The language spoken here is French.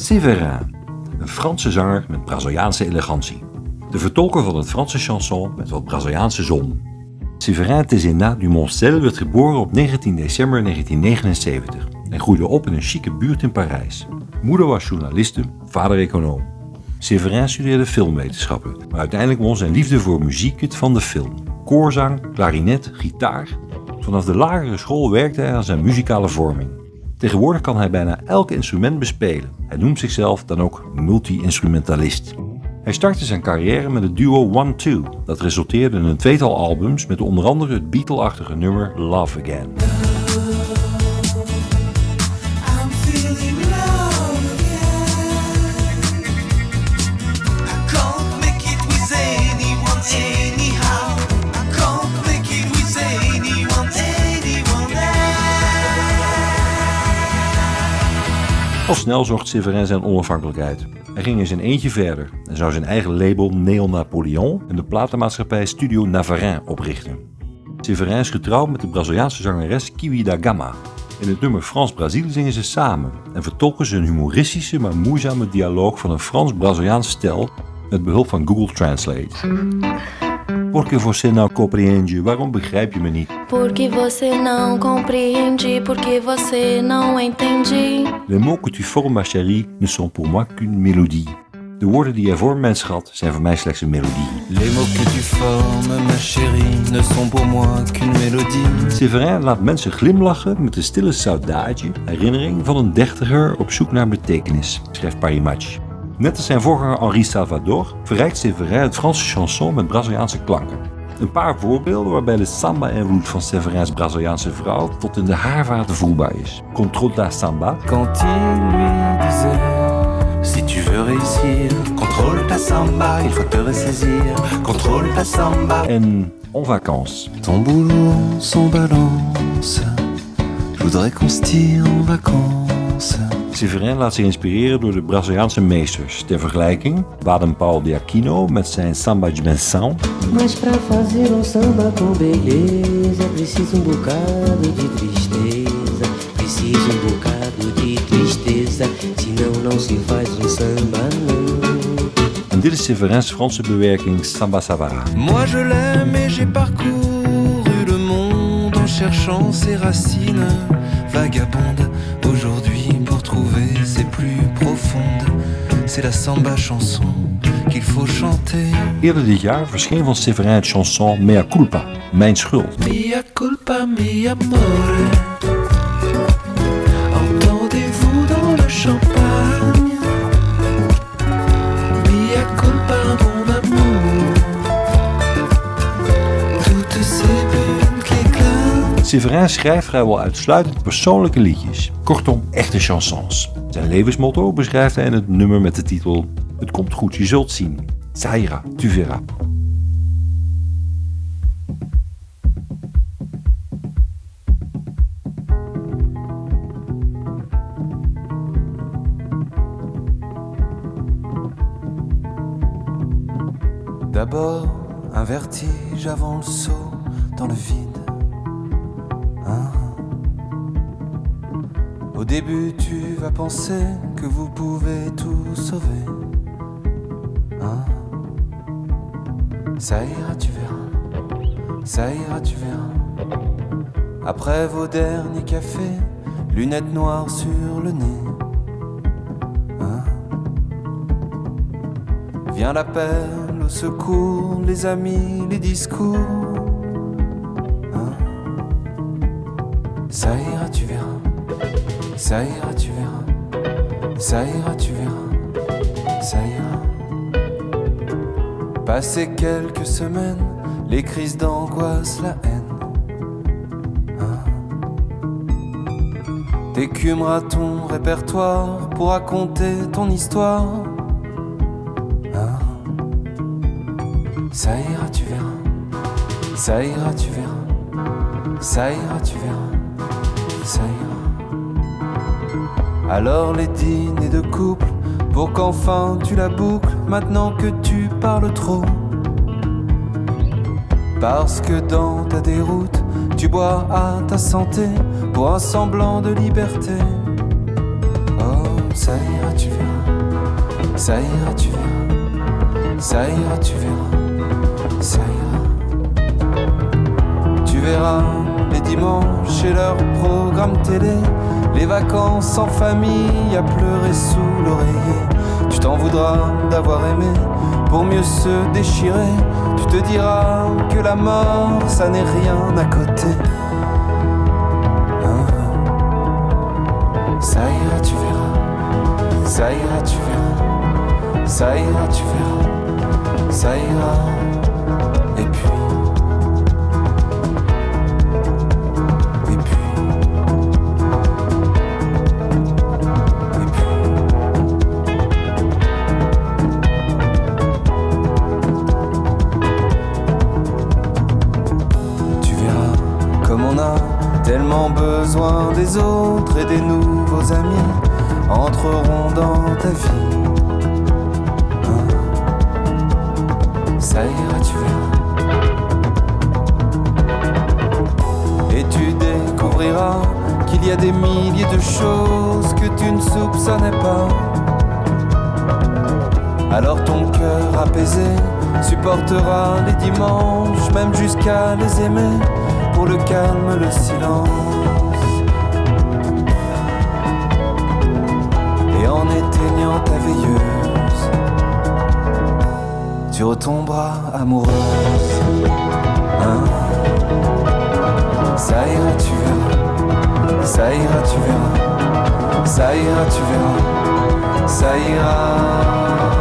Séverin, een Franse zanger met Braziliaanse elegantie. De vertolker van het Franse chanson met wat Braziliaanse zon. Séverin Tezena du Moncel werd geboren op 19 december 1979 en groeide op in een chique buurt in Parijs. Moeder was journaliste, vader econoom. Séverin studeerde filmwetenschappen, maar uiteindelijk won zijn liefde voor muziek het van de film. Koorzang, klarinet, gitaar. Vanaf de lagere school werkte hij aan zijn muzikale vorming. Tegenwoordig kan hij bijna elk instrument bespelen. Hij noemt zichzelf dan ook multi-instrumentalist. Hij startte zijn carrière met het duo One Two. Dat resulteerde in een tweetal albums met onder andere het Beatle-achtige nummer Love Again. Al snel zocht Séverin zijn onafhankelijkheid. Hij ging in zijn eentje verder en zou zijn eigen label Neo Napoleon en de platenmaatschappij Studio Navarin oprichten. Séverin is getrouwd met de Braziliaanse zangeres Kiwi da Gama. In het nummer Frans-Brazil zingen ze samen en vertolken ze een humoristische maar moeizame dialoog van een Frans-Braziliaans stel met behulp van Google Translate. Porque você não compreende? Waarom begrijp je me niet? Porque você não compreende, porque você não entende. Les mots que tu formes, ma chérie, ne sont pour moi qu'une mélodie. De woorden die jij vormt, mijn schat, zijn voor mij slechts een melodie. Les mots que tu formes, ma chérie, ne sont pour moi qu'une mélodie. Séverin laat mensen glimlachen met de stille saudade, herinnering van een dertiger op zoek naar betekenis, schrijft Paris Net als zijn voorganger Henri Salvador verrijkt Séverin het Franse chanson met Braziliaanse klanken. Een paar voorbeelden waarbij de samba-invloed van Séverins Braziliaanse vrouw tot in de haarvaten voelbaar is. Contrôle la samba, Quand il lui disait Si tu veux réussir, contrôle ta samba, il faut te ressaisir, contrôle ta samba. en En vacances. Ton boulot, son balance. Je voudrais qu'on se tire en vacances. Séverin laat zich inspireren door de Braziliaanse meesters. Ter vergelijking, Baden Paul de Aquino met zijn Samba de Benção Mas pra fazer um samba com beleza, preciso um bocado de tristeza. Preciso um bocado de tristeza, senão não se faz um samba não. En dit is Séverins Franse bewerking Samba Savara. Moi je l'aime et j'ai parcouru le monde en cherchant ses racines vagabondes. La samba chanson qu'il faut chanter. Eerder dit jaar verscheen van Séverin het chanson Mea Culpa, Mijn Schuld. Mia culpa, mi amore. Séverin schrijft vrijwel uitsluitend persoonlijke liedjes. Kortom, echte chansons. Zijn levensmotto beschrijft hij in het nummer met de titel Het komt goed, je zult zien. Zaira, tu verras. D'abord, un vertige avant le saut dans le vide. Au début, tu vas penser que vous pouvez tout sauver. Hein? Ça ira, tu verras. Ça ira, tu verras. Après vos derniers cafés, lunettes noires sur le nez. Hein? Vient l'appel au secours, les amis, les discours. Hein? Ça ira, tu verras. Ça ira, tu verras. Ça ira, tu verras. Ça ira. Passer quelques semaines, les crises d'angoisse, la haine. Hein T'écumeras ton répertoire pour raconter ton histoire. Hein ça ira, tu verras. Ça ira, tu verras. Ça ira, tu verras. Ça ira. Alors les dîners de couple, pour qu'enfin tu la boucles, maintenant que tu parles trop. Parce que dans ta déroute, tu bois à ta santé pour un semblant de liberté. Oh, ça ira, tu verras. Ça ira, tu verras. Ça ira, tu verras. Ça ira. Les dimanches et leurs programmes télé. Les vacances en famille à pleurer sous l'oreiller. Tu t'en voudras d'avoir aimé pour mieux se déchirer. Tu te diras que la mort, ça n'est rien à côté. Ça ira, tu verras. Ça ira, tu verras. Ça ira, tu verras. Ça ira. Autres et des nouveaux amis entreront dans ta vie. Hein? Ça ira, tu verras. Et tu découvriras qu'il y a des milliers de choses que tu ne soupçonnais pas. Alors ton cœur apaisé supportera les dimanches, même jusqu'à les aimer, pour le calme, le silence. Tu retomberas amoureuse. Hein? Ça ira, tu verras. Ça ira, tu verras. Ça ira, tu verras. Ça ira.